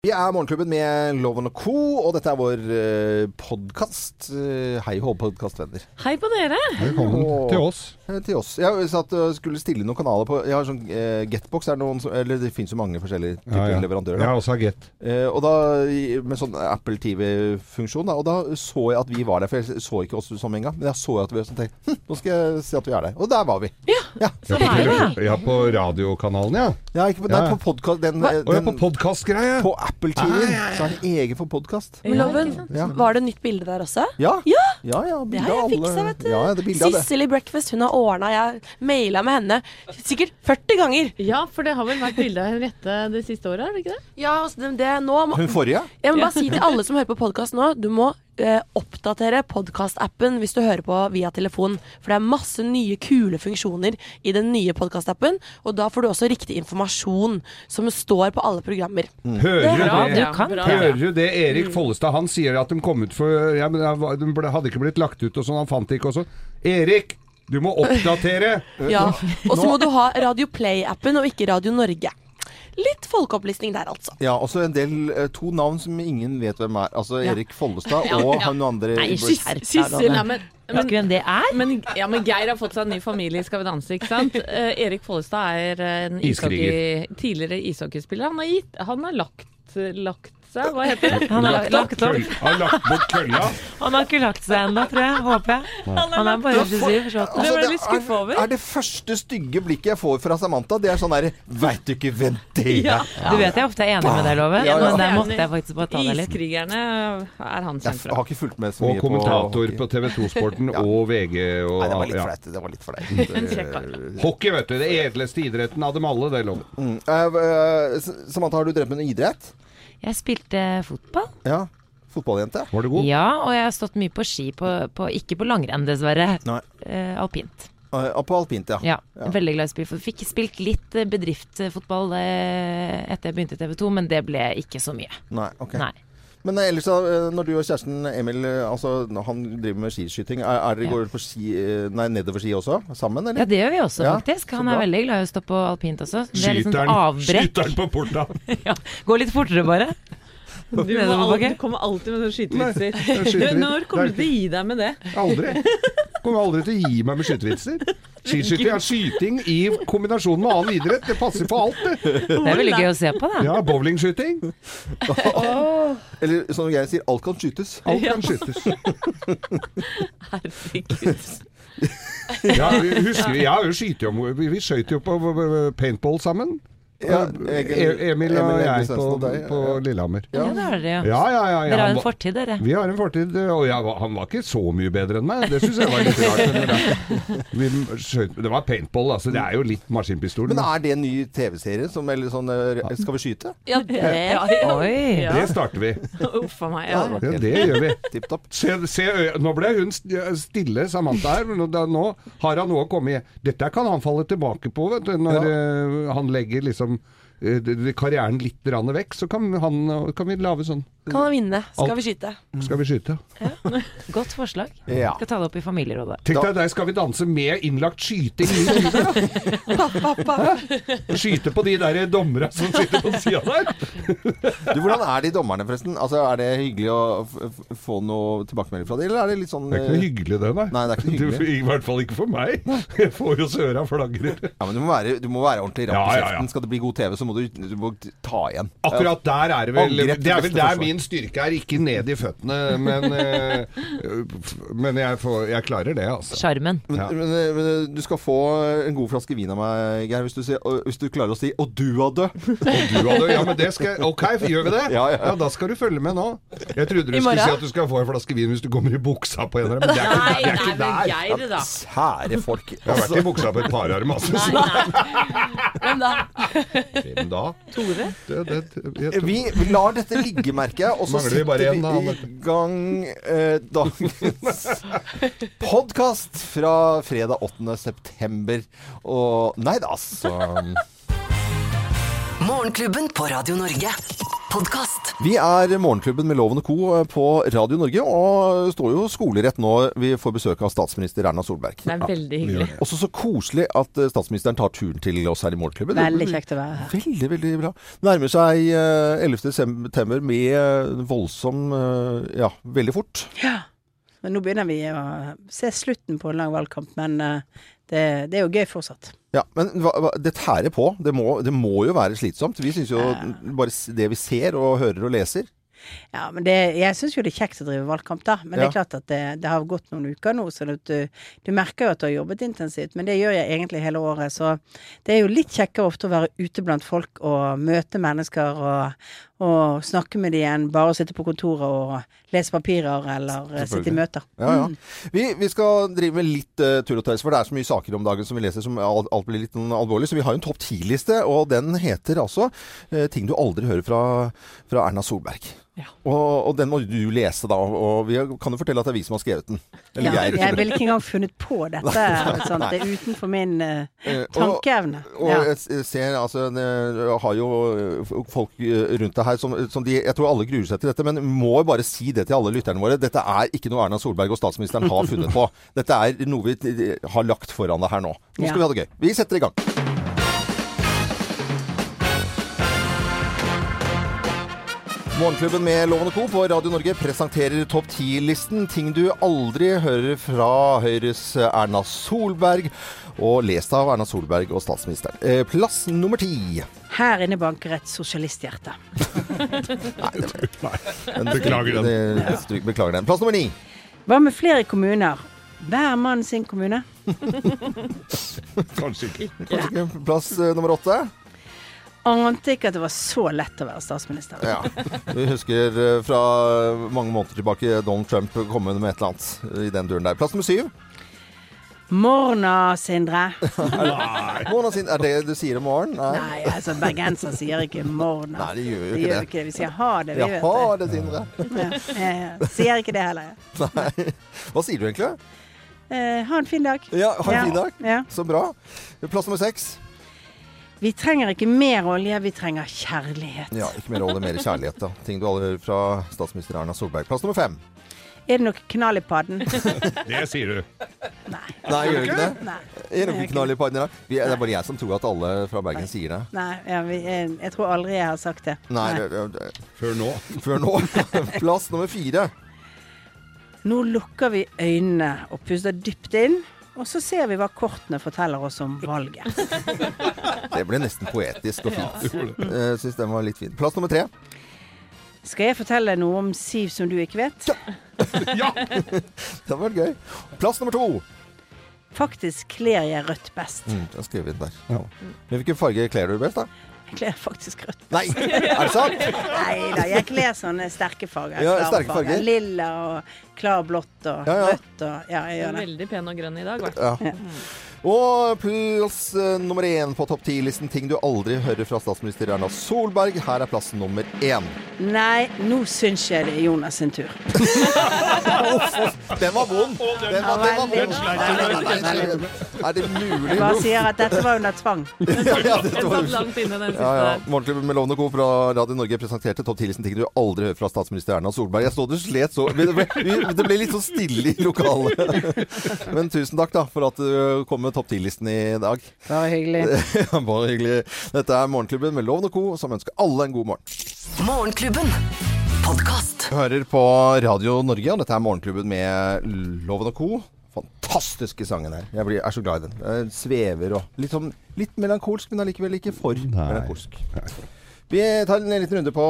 Vi er Morgenklubben med Loven og Co., og dette er vår uh, podkast. hei hå, podkastvenner. Hei på dere. Velkommen Og- til oss. Eh, til oss. Jeg satt og skulle stille noen kanaler på Jeg har sånn uh, Getbox. Er det, noen som, eller det finnes jo mange forskjellige typer Ja, ja. leverandører. Jeg da. også har Get. Eh, og da, i- Med sånn Apple TV-funksjon. da, Og da så jeg at vi var der. For jeg så ikke oss som en gang. Men jeg så at vi var sånn tenkte, hm, Nå skal jeg se at vi er der. Og der var vi. Ja, Så Ja, på, deilig. tele- ja, på radiokanalen, ja. ja ikke på, nei, Ja. på podkast. Den, Å ja, på den podkastgreie. på Apple TV. Så er det egen for podkast. Loven, Ja. var det nytt bilde der også? Ja. Ja! ja, ja Det har jeg fiksa, vet du. Ja, er. Sissel i Breakfast, hun har ordna. Jeg maila med henne sikkert 40 ganger. Ja, for det har vel vært bilde av Henriette det siste året, har det ikke det? Ja, altså, det, det, nå må, Hun forrige? Jeg må bare si til alle som hører på podkast nå, du må eh, oppdatere podkastappen hvis du hører på via telefon. For det er masse nye, kule funksjoner i den nye podkastappen. Og da får du også riktig informasjon som står på alle programmer. Hører du Bra, det? du kan Hører du det? Erik Follestad han sier at de kom ut for ja, men det De hadde ikke blitt lagt ut og sånn, han fant det ikke og sånn. Erik! Du må oppdatere! Ja. Og så må du ha Radio Play-appen og ikke Radio Norge. Litt folkeopplysning der, altså. Ja, også en del eh, to navn som ingen vet hvem er. Altså Ja. Erik Follestad Ja, og ja. han andre Nei, Sissel, ja, men, ikke hvem det er? men, ja, men Geir har fått seg en ny familie i Skal vi danse, ikke sant? Eh, Erik Follestad er en ishockey, tidligere ishockeyspiller. Han har, gitt, han har lagt, lagt seg, hva heter det? Han har lagt opp. Han har lagt bort kølla. Han har ikke lagt seg ennå, tror jeg. Håper jeg. Han er bare 27. Altså. Det ble litt skuffa over. Er, er det første stygge blikket jeg får fra Samantha, det er sånn derre Veit du ikke hvem det er? Ja. Du vet jeg ofte er enig med deg, Loven, Ja, ja. men der måtte jeg faktisk bare ta deg litt. Iskrigerne er han kjent fra. Jeg har ikke fulgt med så Og kommentator på TV2-sporten Ja. og VG og Nei, det var litt flaut. Det var litt flaut. Hockey, vet du. Det edleste idretten av dem alle, det loven. Mm. Eh, eh, Samantha, har du drevet med noe idrett? Jeg spilte fotball. Ja. Fotballjente? Var du god? Ja, og jeg har stått mye på ski. På, på, ikke på langrenn, dessverre. Nei. Eh, alpint. Eh, på alpint, ja. Ja, Ja. Veldig glad i spill. Fikk spilt litt bedriftsfotball eh, etter jeg begynte i TV 2, men det ble ikke så mye. Nei, ok. Nei. Men eh, ellers, da, eh, når du og kjæresten Emil eh, altså, Han driver med skiskyting. Er, er dere Ja. går på ski, nei, nedover ski også? Sammen, eller? Ja, det gjør vi også, Ja, faktisk. Han er veldig glad i å stå på alpint også. Skyter er liksom Skyteren, skyteren på porta. Ja, Gå litt fortere, bare. Du, må alltid, du kommer alltid med sånne skytevitser. er. Når kommer du til å gi deg med det? Aldri. Kommer aldri til å gi meg med skytevitser. Skiskyting er skyting i kombinasjon med annen idrett. Det passer på alt, det. Det er veldig gøy å se på, da. Ja, bowlingskyting. Eller som jeg sier, alt kan skytes. Alt kan skytes. Herregud. Ja, vi husker, ja, har jo Vi, vi skøyt jo på paintball sammen. Ja, E- Egil- Emil og Emil jeg på, og deg, ja. på Lillehammer. Ja, det er dere jo. Ja, ja, ja. ja Dere har en fortid, dere. Vi har en fortid, og jeg, han var ikke så mye bedre enn meg. Det syns jeg var litt rart. Vi skjøt, det var paintball, altså. Det er jo litt maskinpistol. Men er det en ny TV-serie? Som, eller sånn eh, Skal vi skyte? Ja, det Oi! Ja. Det starter vi. Uff a meg. Ja. Ja, det gjør vi. Tipp topp. Se, se, øya- nå ble hun stille, Samantha her. Men da, nå har han noe å komme i. Dette kan han falle tilbake på, vet du. Når eh, han legger liksom them. Karrieren litt vekk, så kan, han, kan vi lage sånn kan han vinne. Skal vi skyte? Skal vi skyte? Godt forslag. Ja. Skal ta det opp i familierådet. Tenk deg der Skal vi danse med innlagt skyting i. Skyte på de der dommerne som sitter på sida der. Du, Hvordan er de dommerne, forresten? Altså, Er det hyggelig å få noe tilbakemelding fra dem, eller er det litt sånn Det er ikke noe eh, hyggelig det, nei. Nei, det er ikke noe Du. I hvert fall ikke for meg. Jeg får jo søra øra flagrer. Ja, men du må være, du må være ordentlig rapp i ja, ja. kjeften. Skal det bli god TV, så må du, du må ta igjen. Akkurat der er det vel Angrep Det er vel der min styrke er, ikke ned i føttene, men, eh, men jeg, får, jeg klarer det, altså. Sjarmen. Men, Ja. men, men du skal få en god flaske vin av meg, Geir, hvis du, sier, hvis du klarer å si 'og du er død'. Og du hadde, ja, men det skal Ok, gjør vi det? Ja, ja. da skal du følge med nå. Jeg trodde du I skulle si at du skal få en flaske vin hvis du kommer i buksa på en eller annen, men det er ikke, Nei, det er nei, ikke men der. Geir, da. Sære folk. Jeg har vært i buksa på et par arm, altså. Nei, nei. Hvem da? Hvem da? Tore? Det, det, jeg tror- Vi lar dette ligge, merker jeg, og så sitter vi bare setter da, vi i gang eh, dagens podkast fra fredag 8. september. Og nei da, altså Morgenklubben på Radio Norge. podkast. Vi er Morgenklubben med Loven og Co. på Radio Norge, og står jo skolerett nå. Vi får besøk av statsminister Erna Solberg. Det er veldig hyggelig. Også så koselig at eh, statsministeren tar turen til oss her i Morgenklubben. Veldig kjekt å være her. Veldig, veldig bra. Nærmer seg eh, 11. september med eh, voldsom eh, Ja, veldig fort. Ja. Men nå begynner vi å se slutten på en lang valgkamp, men eh, det, det er jo gøy fortsatt. Ja, Men hva, hva, det tærer på. Det må, det må jo være slitsomt. Vi syns jo bare det vi ser og hører og leser Ja, men det, jeg syns jo det er kjekt å drive valgkamp, da. Men det er klart at det, det har gått noen uker nå, så du, du merker jo at du har jobbet intensivt. Men det gjør jeg egentlig hele året, så det er jo litt kjekkere ofte å være ute blant folk og møte mennesker og, og snakke med dem igjen. bare å sitte på kontoret og lese papirer eller eh, sitte i møter. Ja, ja. Vi, vi skal drive med litt uh, tull og tøys, for det er så mye saker om dagen som vi leser som alt, alt blir litt sånn alvorlig. Så vi har jo en topp ti-liste, og den heter altså uh, 'Ting du aldri hører fra, fra Erna Solberg'. Ja. Og, og den må du lese, da. Og vi kan jo fortelle at det er vi som har skrevet den. Eller Ja, jeg. ville ikke engang funnet på dette. sånn, Det er utenfor min uh, tankeevne. og-. Og Ja. jeg ser, altså, det, har jo eh, folk eh, rundt deg her som, som de Jeg tror alle gruer seg til dette, men må bare si det til alle lytterne våre. Dette er ikke noe Erna Solberg og statsministeren har funnet på. Dette er noe vi eh, har lagt foran deg her nå. Nå skal Ja. vi ha det gøy. Vi setter i gang. Morgenklubben med Lovende Co. på Radio Norge presenterer topp 10-listen. Ting du aldri hører fra Høyres Erna Solberg. Og lest av Erna Solberg og statsministeren. Eh, Plass nummer ti. Her inne banker et sosialisthjerte. Beklager den. Det- Beklager den. Plass nummer ni. Hva med flere kommuner? Hver mann sin kommune. Kanskje ikke. Kanskje ikke. Plass eh, nummer åtte. Ante ikke at det var så lett å være statsminister. Ja. Vi husker eh, fra mange måneder tilbake Donald Trump kom med et eller annet i den duren der. Plass nummer syv. Morna, Sindre. morna, Sindre. er det du sier om morgenen? Nei. Nei, altså bergenser sier ikke morna. Nei, de gjør jo Det ikke gjør det. vi sier ha det, vi ja, vet det Sindre. Ja, sier ikke det heller. jeg. Nei. Hva sier du egentlig? Eh, ha en fin dag. Ja, ha en fin dag. Ja. Så bra. Plass nummer seks. Vi trenger ikke mer olje, vi trenger kjærlighet. Ja, ikke mer olje, mer kjærlighet, da. Ting du aldri hører fra statsminister Erna Solberg. Plass nummer fem. Er det noe knall i padden? Det sier du. Nei. Nei, gjør ikke det? Nei. Er det noe knall i padden i dag? Vi- Det er bare jeg som tror at alle fra Bergen sier det. Nei ja, vi, jeg, jeg tror aldri jeg har sagt det. Nei, Nei. Før nå. før nå. Plass nummer fire. Nå lukker vi øynene og puster dypt inn, og så ser vi hva kortene forteller oss om valget. Det ble nesten poetisk og fint. Jeg syns den var litt fin. Plass nummer tre. Skal jeg fortelle noe om Siv som du ikke vet? Ja, Det var gøy. Plass nummer to. Faktisk kler jeg rødt best. Mm, jeg har skrevet inn der. Ja. Men hvilken farge kler du best, da? Jeg kler faktisk rødt. Nei, er det sant? Nei da, jeg kler sånne sterke farger. Ja, sterke farger. Lilla og klarblått og Ja, ja. rødt og Ja, jeg gjør det. Veldig pen og grønn i dag, i hvert fall. Ja. Og plass eh, nummer én på topp ti-listen ting du aldri hører fra statsminister Erna Solberg. Her er plass nummer én. Nei, nå syns jeg det er Jonas sin tur. Den var vond! Den var, den var vond. Nei, nei, nei, nei, nei. Er det mulig? Bare sier at dette var under tvang. Ja, ja, det Den var langt inne, den siste Ja, ja. Morgenklubben med Lovende Co. fra Radio Norge presenterte topp 10-listen ting du aldri hører fra statsminister Erna Solberg. Jeg så du slet så Det ble, det ble litt så stille i lokalet. Men tusen takk da for at du kom med topp 10-listen i dag. Bare hyggelig. Ja, Bare hyggelig. Dette er Morgenklubben med Lovende Co. som ønsker alle en god morgen. Morgenklubben. Podcast. Du hører på Radio Norge, og dette er Morgenklubben med Loven og Co. Fantastiske sangen her. Jeg blir, er så glad i den. Den svever og litt, sånn, litt melankolsk, men allikevel ikke for melankolsk. Vi tar en liten runde på,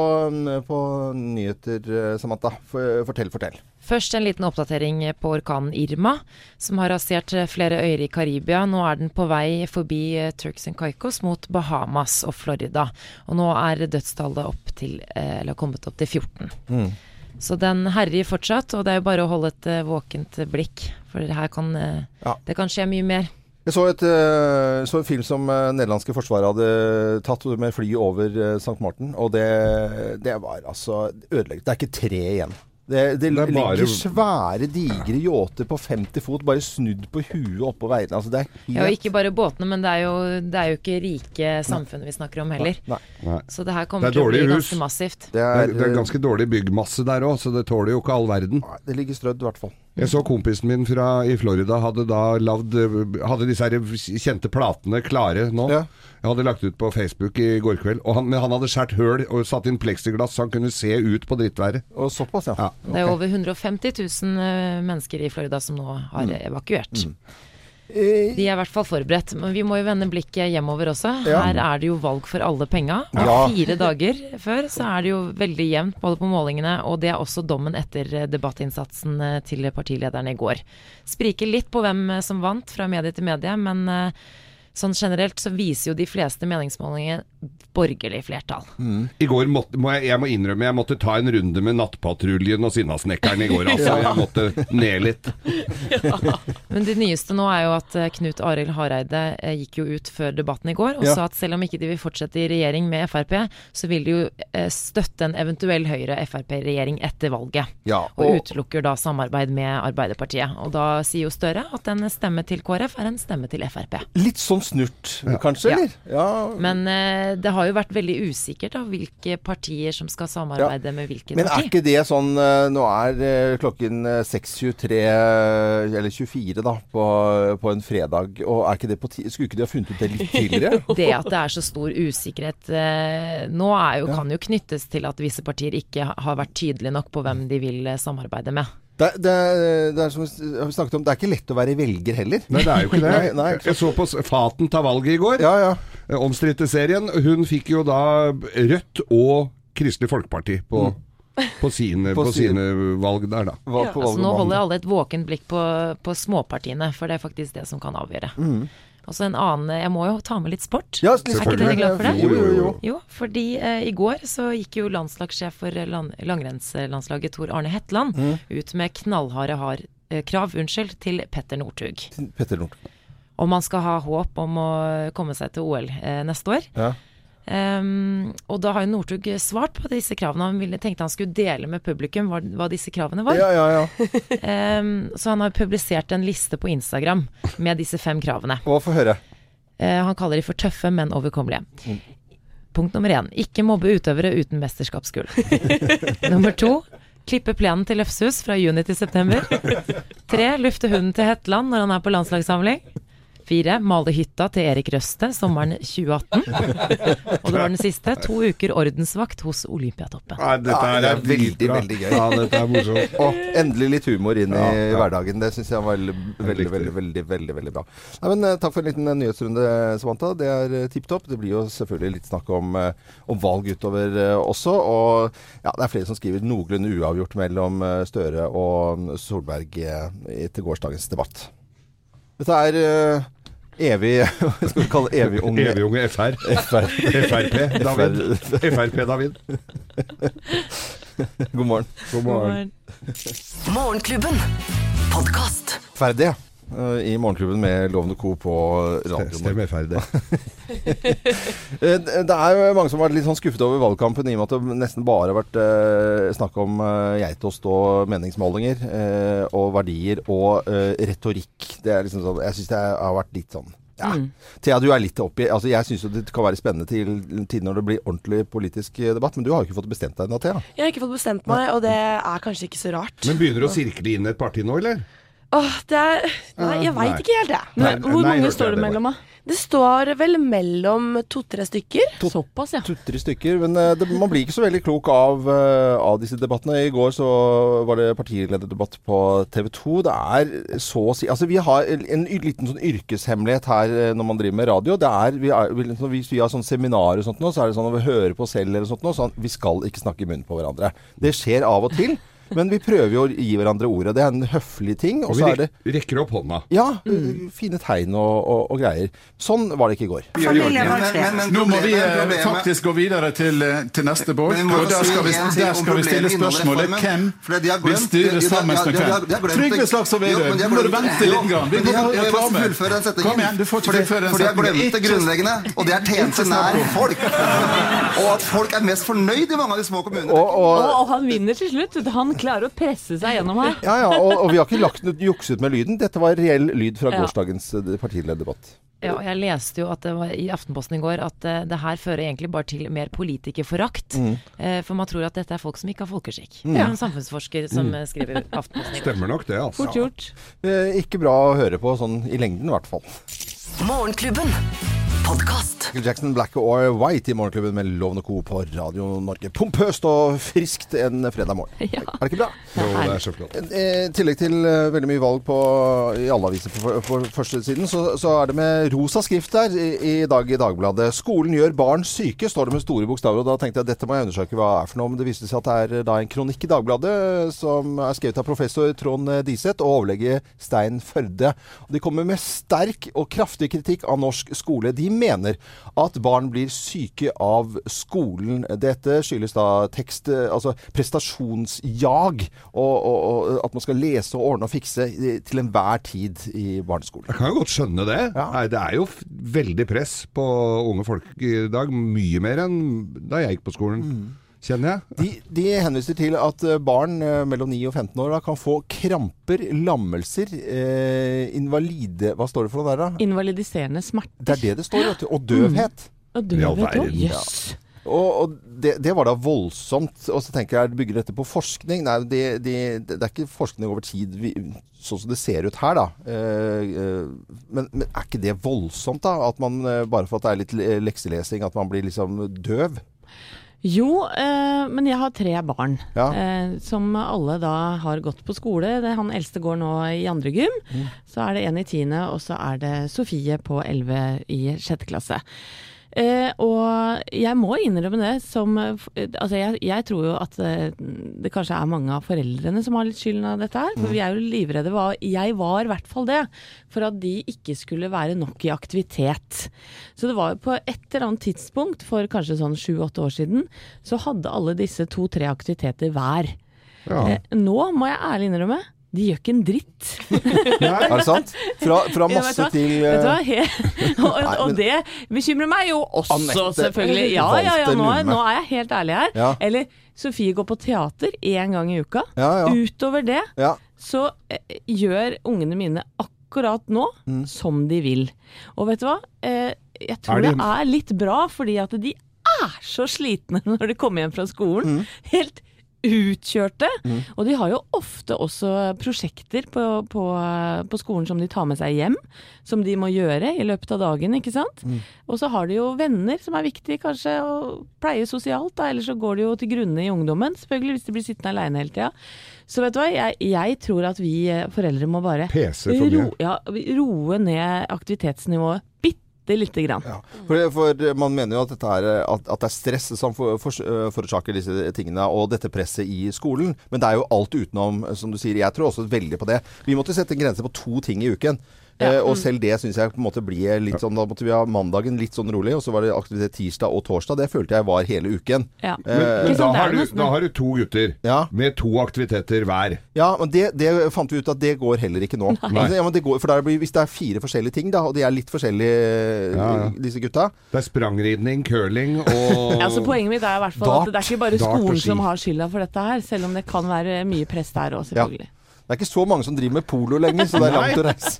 på nyheter, eh, Samantha. For- Fortell, fortell. Først en liten oppdatering på orkanen Irma, som har rasert flere øyer i Karibia. Nå er den på vei forbi eh, Turks and Caicos mot Bahamas og Florida. Og nå er dødstallet opp til, eh, eller kommet opp til 14. Så den herjer fortsatt, og det er jo bare å holde et eh, våkent blikk. For her kan Ja. det kan skje mye mer. Jeg så, et, så en film som nederlandske forsvaret hadde tatt med fly over St. Martin, og det, det var altså ødeleggende. Det er ikke tre igjen. Det, det, Det er bare- ligger svære, digre yachter på 50 fot bare snudd på huet oppå veiene. Altså, det er helt Ja, og ikke bare båtene, men det er jo, det er jo ikke rike samfunn vi snakker om heller. Nei. Nei. Så det her kommer er til å bli hus. ganske massivt. Det er, er, det er ganske dårlig byggmasse der òg, så det tåler jo ikke all verden. Nei, Det ligger strødd, i hvert fall. Jeg så kompisen min fra, i Florida hadde da lavd, hadde disse her kjente platene klare nå. Ja. Jeg hadde lagt ut på Facebook i går kveld. Og han, men han hadde skåret høl og satt inn pleksiglass så han kunne se ut på drittværet. Og såpass, ja. Ja. Det er over 150 000 eh, mennesker i Florida som nå har Mm. evakuert. Mm. De er i hvert fall forberedt, men vi må jo vende blikket hjemover også. Ja. Her er det jo valg for alle penga. Ja. Fire dager før så er det jo veldig jevnt både på målingene, og det er også dommen etter eh, debattinnsatsen eh, til partilederne i går. Spriker litt på hvem eh, som vant fra medie til medie, men eh, sånn generelt så viser jo de fleste meningsmålinger borgerlig flertall. I går måtte, må jeg, jeg må innrømme jeg måtte ta en runde med Nattpatruljen og Sinnasnekkeren i går. Altså. Jeg måtte ned litt. Men det nyeste nå er jo at eh, Knut Arild Hareide eh, gikk jo ut før debatten i går og Ja. sa at selv om ikke de vil fortsette i regjering med Frp, så vil de jo eh, støtte en eventuell Høyre-Frp-regjering etter valget. Ja, Og og, utelukker da samarbeid med Arbeiderpartiet. Og da sier jo Støre at en stemme til KrF er en stemme til Frp. litt sånn snurt, kanskje, Ja. eller? Ja. Men eh, det har jo vært veldig usikkert da, hvilke partier som skal samarbeide med hvilket Men er ikke det sånn eh, Nå er eh, klokken eh, 6.23, eh, eller 24 da, på, på en fredag. Og er ikke det på Skulle ikke de ha funnet ut det litt tidligere? Det at det er så stor usikkerhet nå jo, kan jo knyttes til at visse partier ikke har vært tydelige nok på hvem de vil samarbeide med. Det, det, det er som vi snakket om, det er ikke lett å være velger heller. Nei, det er jo ikke det. Nei, nei. Jeg så på Faten ta valget i går. Ja, ja. Eh, Omstridte serien. Hun fikk jo da Rødt og Kristelig Folkeparti på, på, sine, På på sine valg der, da. Ja, Altså, nå holder alle et våkent blikk på, på småpartiene, for det er faktisk det som kan avgjøre. Og så en annen Jeg må jo ta med litt sport. Ja, er ikke dere glad for det? Jo, jo, jo. Jo, fordi eh, i går så gikk jo landslagssjef for eh, land, langrennslandslaget Tor Arne Hetland ut med knallharde har, eh, krav unnskyld, til Petter Northug. Petter Nord. Om han skal ha håp om å komme seg til OL eh, neste år. Ja. Ehm, og da har jo Northug svart på disse kravene. Han ville, tenkte han skulle dele med publikum hva, hva disse kravene var. Ja, ja, ja. um, så han har publisert en liste på Instagram med disse fem kravene. Hva får høre? Uh, han kaller de for tøffe, men overkommelige. Punkt nummer én ikke mobbe utøvere uten mesterskapsgull. nummer to klippe plenen til Løfshus fra juni til september. Tre lufte hunden til Hetland når han er på landslagssamling. Fire male hytta til Erik Røste sommeren 2018. Og det var den siste to uker ordensvakt hos Olympiatoppen. Nei, dette Ja, det er er veldig, bra. veldig gøy. Ja, dette er morsomt. Og endelig litt humor inn i Ja, ja. hverdagen. Det syns jeg var veldig, veldig, veldig, veldig, veldig, veldig bra. Nei, men eh, Takk for en liten eh, nyhetsrunde, Samantha. Det er eh, tipp topp. Det blir jo selvfølgelig litt snakk om, om valg utover også. Og ja, det er flere som skriver noenlunde uavgjort mellom Støre og Solberg etter gårsdagens debatt. Dette er evig Hva skal vi kalle det? Evig unge Evig unge FR. FR. FRP, David. FRP, David. God morgen. God morgen. Morgenklubben. Podkast. Ferdig i Morgenklubben med Lovende Co. på radioen. Stemmer FR, det. Eh, Det det er jo mange som har vært litt sånn skuffet over valgkampen i og med at det nesten bare har vært eh, snakk om eh, geitost og meningsmålinger eh, og verdier og eh, retorikk. Det er liksom sånn, jeg syns det har vært litt sånn ja. Thea, du er litt oppi altså Jeg syns det kan være spennende til, tider når det blir ordentlig politisk eh, debatt, men du har jo ikke fått bestemt deg ennå, Thea. Jeg har ikke fått bestemt meg, og det er kanskje ikke så rart. Men begynner du å sirkle inn et parti nå, eller? Åh, det er Nei, jeg veit ikke helt, jeg. Nei, Men hvor nei, mange hørte står det det mellom, da? Det står vel mellom to-tre stykker. Såpass, ja. To-tre stykker. Men eh, det, man blir ikke så veldig klok av, eh, av disse debattene. I går så var det partilederdebatt på TV 2. Det er så å si Altså vi har en y- liten sånn yrkeshemmelighet her eh, når man driver med radio. Det er, vi er vi- liksom, Hvis vi har sånn seminar og sånt nå, så er det sånn når vi hører på selv eller sånt nå, sånn vi skal ikke snakke i munnen på hverandre. Det skjer av og til. Men vi prøver jo å gi hverandre ordet. Det er en høflig ting. Og Og vi så er det rekker opp hånda. ja, fine tegn og, og, og greier. Sånn var det ikke i går. Nå må vi eh, faktisk gå videre til, eh, til neste båt. Og der skal vi, der skal vi stille spørsmålet hvem vil styre sammen med hvem? Trygve Slagsvold Vedum, nå må du vente litt. grann. Vi må fullføre den setningen. Kom igjen, du får ikke Fordi- fullføre den Fordi jeg setningen. glemte Ikke- grunnleggende, og det er tjeneste nær folk. Og at folk er mest fornøyd i mange av de små kommunene. Og, Og, og og han vinner til slutt. Han klarer å presse seg gjennom her. Ja, ja, og, og vi har ikke lagt noe jukset med lyden. Dette var reell lyd fra Ja. gårsdagens eh, partilederdebatt. Ja, jeg leste jo at det var i Aftenposten i går at uh, det her fører egentlig bare til mer politikerforakt. Mm. Uh, for man tror at dette er folk som ikke har folkeskikk. Mm. Det er en samfunnsforsker som mm. skriver Aftenposten i går. Stemmer nok det, altså. Fort gjort. Eh, ikke bra å høre på sånn i lengden, i hvert fall. Morgenklubben. Podkast. Michael Jackson, Black or White i Morgenklubben med Lovende Co. på Radio Norge. Pompøst og friskt en fredag morgen. Ja. Er det ikke bra? Jo, det er så flott. Eh, I tillegg til eh, veldig mye valg på, i alle aviser på, på førstesiden, så, så er det med rosa skrift der i, i dag i Dagbladet. 'Skolen gjør barn syke', står det med store bokstaver. og Da tenkte jeg at dette må jeg undersøke hva det er for noe. Men det viste seg at det er eh, da en kronikk i Dagbladet eh, som er skrevet av professor Trond eh, Diseth og overlege Stein Førde. Og de kommer med sterk og kraftig kritikk av norsk skole. De mener at barn blir syke av skolen. Dette skyldes da tekst, altså prestasjonsjag, og, og, og at man skal lese og ordne og fikse til enhver tid i barneskolen. Jeg kan jo godt skjønne det. Ja. Nei, det er jo veldig press på unge folk i dag. Mye mer enn da jeg gikk på skolen, Mm. Kjenner jeg. De, de henviser til at eh, barn eh, mellom 9 og 15 år da, kan få kramper, lammelser, eh, invalide Hva står det for noe der, da? Invalidiserende smerter. Det er det det står, vet du. Og døvhet. Og døvhet òg. Jøss. Og, og det, det var da voldsomt. Og så tenker jeg, bygger dette på forskning? Nei, det, det, det er ikke forskning over tid, vi, sånn som det ser ut her, da. Eh, eh, men, men er ikke det voldsomt, da? At man bare for at det er litt lekselesing, at man blir liksom døv? Jo, eh, men jeg har tre barn Ja. eh, som alle da har gått på skole. Det, han eldste går nå i andre gym. Mm. Så er det en i tiende, og så er det Sofie på elleve i sjette klasse. Eh, og jeg må innrømme det som Altså, jeg, jeg tror jo at eh, det kanskje er mange av foreldrene som har litt skylden av dette her. For vi er jo livredde. Jeg var i hvert fall det. For at de ikke skulle være nok i aktivitet. Så det var på et eller annet tidspunkt for kanskje sånn sju-åtte år siden, så hadde alle disse to-tre aktiviteter hver. Ja. Eh, nå må jeg ærlig innrømme. De gjør ikke en dritt. Er det sant? Fra, fra masse til Vet du eh, hva? He og, Nei, og det bekymrer meg jo også, Annette, selvfølgelig. Ja, ja, ja, nå, er- nå er jeg helt ærlig her. Ja. Eller Sofie går på teater én gang i uka. Ja, ja. Utover det ja. så eh, gjør ungene mine akkurat nå Mm. som de vil. Og vet du hva? Eh, jeg Er tror de- det er litt bra, fordi at de er så slitne når de kommer hjem fra skolen. Mm. Helt utkjørte. Og de har jo ofte også prosjekter på, på, på skolen som de tar med seg hjem. Som de må gjøre i løpet av dagen, ikke sant. Og så har de jo venner som er viktig kanskje å pleie sosialt, da. Ellers så går de jo til grunne i ungdommen, selvfølgelig, hvis de blir sittende aleine hele tida. Så vet du hva, jeg, jeg tror at vi eh, foreldre må bare ro, ja, roe ned aktivitetsnivået bitte lite grann. Ja. For, for man mener jo at, er, at, at det er stress som for, for, forårsaker disse tingene, og dette presset i skolen. Men det er jo alt utenom, som du sier. Jeg tror også veldig på det. Vi måtte sette en grense på to ting i uken. Ja. Eh, og selv det syns jeg på en måte blir litt sånn Da måtte vi ha mandagen litt sånn rolig, og så var det aktivitet tirsdag og torsdag. Det følte jeg var hele uken. Ja. Eh, men men da, har du, da har du to gutter Ja. med to aktiviteter hver. Ja, men det, det fant vi ut at det går heller ikke nå. Altså, ja, men det går, for der blir, Hvis det er fire forskjellige ting, da, og de er litt forskjellige, Ja, ja. disse gutta Det er sprangridning, curling og Ja, så Poenget mitt er i hvert fall at det er ikke bare skolen som har skylda for dette her, selv om det kan være mye press der òg, Ja. selvfølgelig. Det er ikke så mange som driver med polo lenger, så det er langt å reise.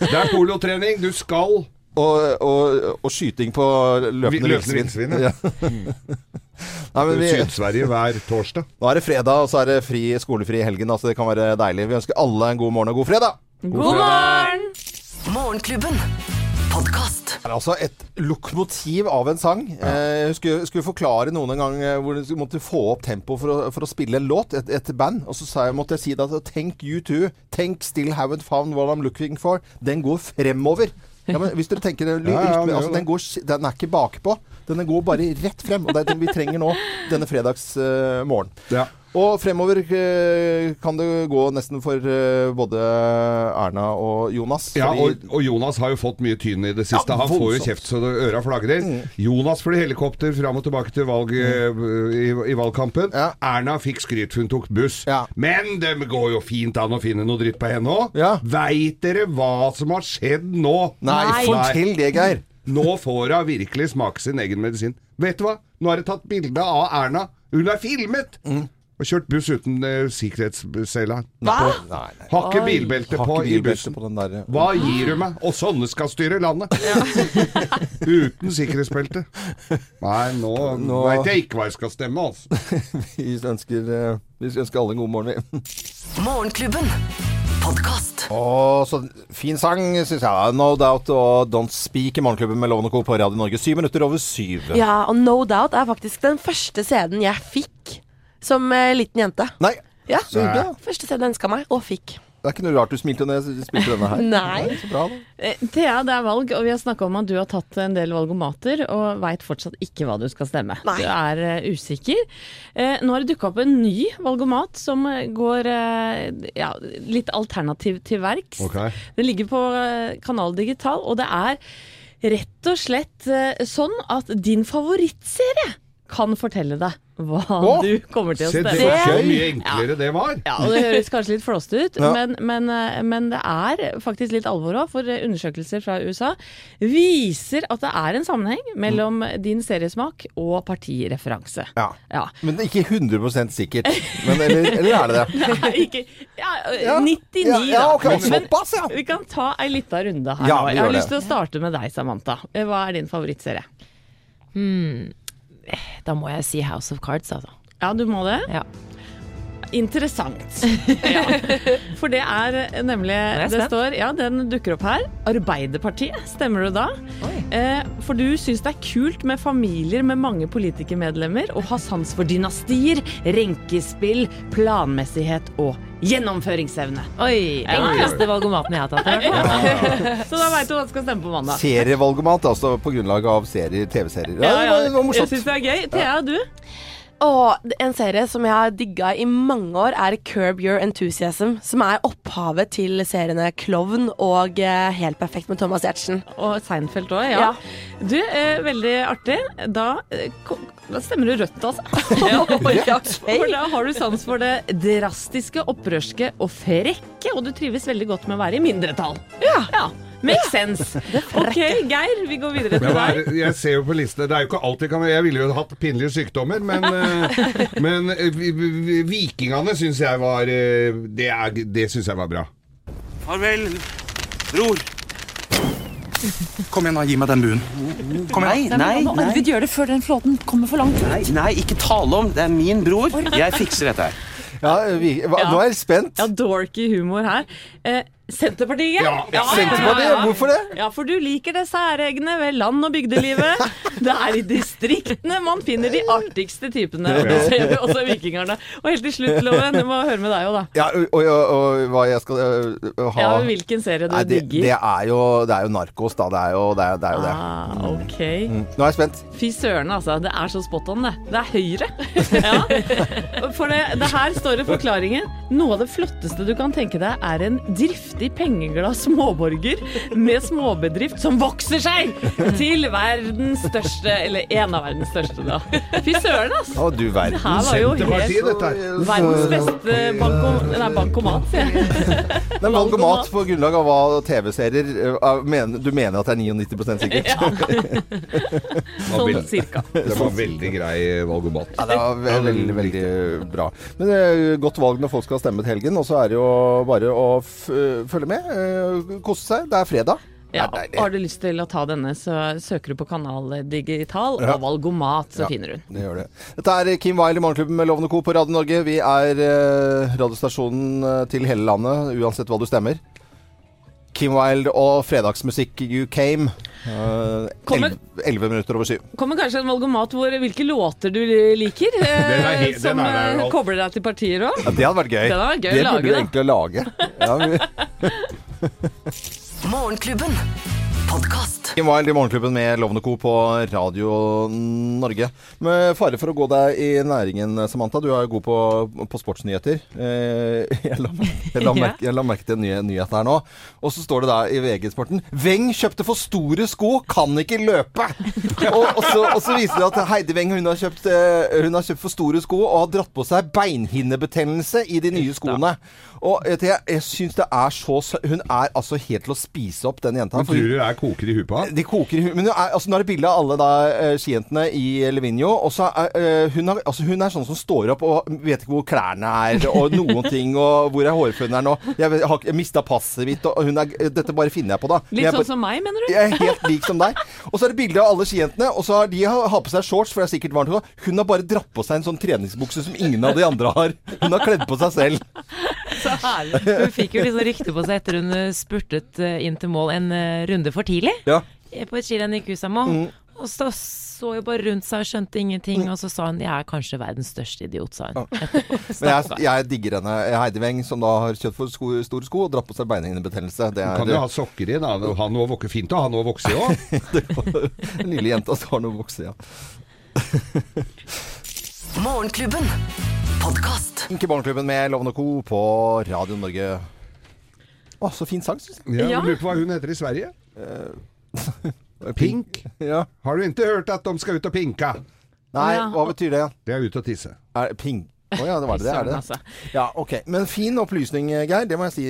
Det er polotrening. Du skal Og, og, og skyting på løpende Løpende villsvin. ja. Ja. Nei, men vi, Syd-Sverige hver torsdag. nå er det fredag, og så er det fri, skolefri i helgen. Altså det kan være deilig. Vi ønsker alle en god morgen og god fredag! God morgen! Morgenklubben. Podkast. Det er altså et lokomotiv av en sang. Eh, skulle, skulle forklare noen en gang eh, hvor du måtte få opp tempo for for å spille en låt, et, et band. Og så jeg, måtte jeg si da Tenk U2, Tenk Still Haven't Found What I'm Looking For. Den går fremover. Ja, men hvis dere tenker den, Ja, ja, det altså, den, går, den er ikke bakpå. Den går bare rett frem. Og det er det vi trenger nå denne fredagsmorgen. Ja. Og fremover eh, kan det gå nesten for eh, både Erna og Jonas. Ja, fordi- og, og Jonas har jo fått mye tyn i det siste. Ja, Han får jo kjeft så det øra flagrer. Jonas fløy helikopter fram og tilbake til valg mm. i, i valgkampen. Ja. Erna fikk skryt for hun tok buss. Ja. Men det går jo fint an å finne noe dritt på henne òg. Ja. Veit dere hva som har skjedd nå? Nei, Nei. fortell det, Geir. Nå får hun virkelig smake sin egen medisin. Vet du hva? Nå er det tatt bilde av Erna Hun er filmet! Og kjørt buss uten uh, nei, nei. Har ikke bilbelte på i bussen. på den der. Hva gir du meg? Og sånne skal styre landet! Uten sikkerhetsbelte. Nei, nå, Nå- veit jeg ikke hva jeg skal stemme, altså. Vi ønsker, eh, vi ønsker alle en god morgen. vi. Morgenklubben. Podkast. Så fin sang, syns jeg. No Doubt og Don't Speak i Morgenklubben med Lovende Co. på Radio Norge. Syv minutter over syv. Ja, og No Doubt er faktisk den første CD-en jeg fikk som eh, liten jente. Nei, Ja. Første CD jeg ønska meg, og fikk. Det er ikke noe rart du smilte når jeg spilte denne her. Nei. Så bra, da. Eh, Thea, det er valg, og vi har snakka om at du har tatt en del valgomater og veit fortsatt ikke hva du skal stemme. Nei. Du er uh, usikker. Uh, nå har det dukka opp en ny valgomat som går uh, ja, litt alternativ til verks. Ok. Den ligger på Kanal Digital, og det er rett og slett sånn at din favorittserie kan fortelle deg hva Åh, du kommer til å Se, det stemme. var så mye enklere det var. Ja, og Det høres kanskje litt flåste ut, Ja. men, men, eh, men det er faktisk litt alvor òg. For eh, undersøkelser fra USA viser at det er en sammenheng mellom din seriesmak og partireferanse. Ja. Ja. Men det er ikke 100 sikkert. Men, eller, eller er det det? Nei, ikke ja, eh, Ja. 99, Ja, ja, ok, da. Men såpass, ja. vi kan ta ei lita runde her Ja, nå. vi Jeg har det. lyst til å starte med deg, Samantha. Hva er din favorittserie? Da må jeg si House of Cards, altså. Ja, du må det? Ja. Interessant. Ja. For det er nemlig nemlig er Det står, ja, den dukker opp her. Arbeiderpartiet, stemmer du da? Eh, for du syns det er kult med familier med mange politikermedlemmer, og har sans for dynastier, renkespill, planmessighet og gjennomføringsevne. Oi! Ja, ja. Enkleste valgomaten jeg har tatt. i. Så da veit du hva du skal stemme på mandag. Serievalgomat, altså på grunnlag av serier, TV-serier. Ja, Ja, det ja, var, det var jeg syns det er gøy. Thea, du? Og en serie som jeg har digga i mange år, er Curb Your Enthusiasm. Som er opphavet til seriene Klovn og eh, Helt perfekt med Thomas Giertsen. Og Seinfeld òg, ja. Ja. Du, eh, veldig artig. Da, eh, da stemmer du rødt, altså. Ja. For da har du sans for det drastiske, opprørske og frekke, og du trives veldig godt med å være i mindretall. Ja. Ja. Makes sense. OK, Geir, vi går videre til deg. jeg ser jo på listene Det er jo ikke alltid kan Jeg ville jo hatt pinlige sykdommer, men, eh, men eh, vi- vi- Vikingene syns jeg var eh, Det, er- det syns jeg var bra. Farvel, bror. Kom igjen, da. Gi meg den buen. Kom igjen. Nei, nei, nei. gjøre det før den flåten kommer for langt. Nei, nei, ikke tale om. Det er min bror. Jeg fikser dette her. Ja, vi, hva, Ja. Nå er jeg spent. Ja, dorky humor her. Eh, Senterpartiet. Ja, Senterpartiet, hvorfor det? Ja, for du liker det særegne ved land- og bygdelivet. Det er i distriktene man finner de artigste typene. Ser vi også vikingerne. Og helt til slutt, Loven, jeg må høre med deg òg, da. Ja, og, og, og hva jeg skal uh, ha Ja, hvilken serie du Nei, det, digger. det, er jo, det er jo Narkos, da. Det er jo det. Er, det, er jo det. Ah, ok. Mm. Nå er jeg spent. Fy søren, altså. Det er så spot on, det. Det er Høyre. Ja. For det, det her står det forklaringen. Noe av det flotteste du kan tenke deg, er en driftig, pengeglad småborger med småbedrift som vokser seg til verdens største Eller en av verdens største, da. Fy søren, altså. Å, du verden. Det her var jo Senterpartiet, helt dette her. verdens beste banko, nei, bankomat, sier jeg. Det er valgomat på grunnlag av hva TV-serier øh, Du mener at det er 99% sikkert? Sånn cirka. Det var veldig grei valgomat. Ja, det var veldig, veldig, veldig bra. Men eh, godt valg når folk skal stemme til helgen. Og så er det jo bare å f følge med. eh, kose seg. Det er fredag. Ja, har du lyst til å ta denne, så søker du på Kanal Digital Ja. og Valgomat, så Ja. finner du den. Det gjør det. Dette er Kim Wilde i Morgenklubben med Lovende Co. på Radio Norge. Vi er eh, radiostasjonen eh, til hele landet, uansett hva du stemmer. Kim Wilde og fredagsmusikk You Came. Uh, Kommer- Elleve minutter over syv. Kommer kanskje en valgomat hvor hvilke låter du liker, eh, som er der, eh, kobler deg til partier òg. Ja, det hadde vært gøy. Det vært gøy det å lage, burde du da. egentlig lage. Ja, vi, Morgenklubben. Kim Wild i Morgenklubben med Lovende Co. på Radio Norge. Med fare for å gå deg i næringen, Samantha. Du er jo god på, på sportsnyheter. Eh, jeg, la, jeg, la merke, jeg la merke til en ny, nyhet her nå. Og så står det der i VG-sporten Weng kjøpte for store sko, kan ikke løpe! og, og, så, og så viser det at Heidi Weng hun har, kjøpt, eh, hun har kjøpt for store sko og har dratt på seg beinhinnebetennelse i de nye skoene. Og jeg, jeg syns det er så Hun er altså helt til å spise opp, den jenta. Men tror du det er koker i huet på han? de koker Men nå er, altså, nå er det bilde av alle da, eh, skijentene i Livigno. Og så er eh, hun, er, altså, hun er sånn som står opp og vet ikke hvor klærne er, og noen ting, og hvor er hårføneren nå. Jeg, vet- har, jeg mista passet mitt, og hun er, dette bare finner jeg på, da. Litt Jeg sånn som meg, mener du? Jeg er helt lik som deg. Og så er det bilde av alle skijentene, og så har de har, har på seg shorts, for det er sikkert varmt. også. Hun har bare dratt på seg en sånn treningsbukse som ingen av de andre har. Hun har kledd på seg selv. Så herlig. Hun fikk jo liksom rykte på seg etter hun eh, spurtet eh, inn til mål en eh, runde for tidlig Ja. Eh, på et skirenn i Kusamo. Mm. Og så så jo bare rundt seg og skjønte ingenting, og så sa hun 'jeg er kanskje verdens største idiot', sa hun. Men jeg, jeg digger henne. Heidi Weng, som da har kjøpt for sko, store sko og dratt på seg beinhinnebetennelse. Det Du er kan jo ha sokker i, da. Ha noe å vokse fint å ha noe å vokse i òg. en lille jente som har noe å vokse i. Ja. Morgenklubben. Podkast. Ikke Morgenklubben med Loven og Co. på Radio Norge. Å, så fin sang, syns jeg. Ja, Ja. Lurer på hva hun heter i Sverige. Pink. Ja. Har du ikke hørt at de skal ut og pinka? Nei, Ja. hva betyr det? Det er ut og tisse. Er, ping. Å ja, det var det. Det er det. Altså. Ja, ok. Men fin opplysning, Geir. Det må jeg si.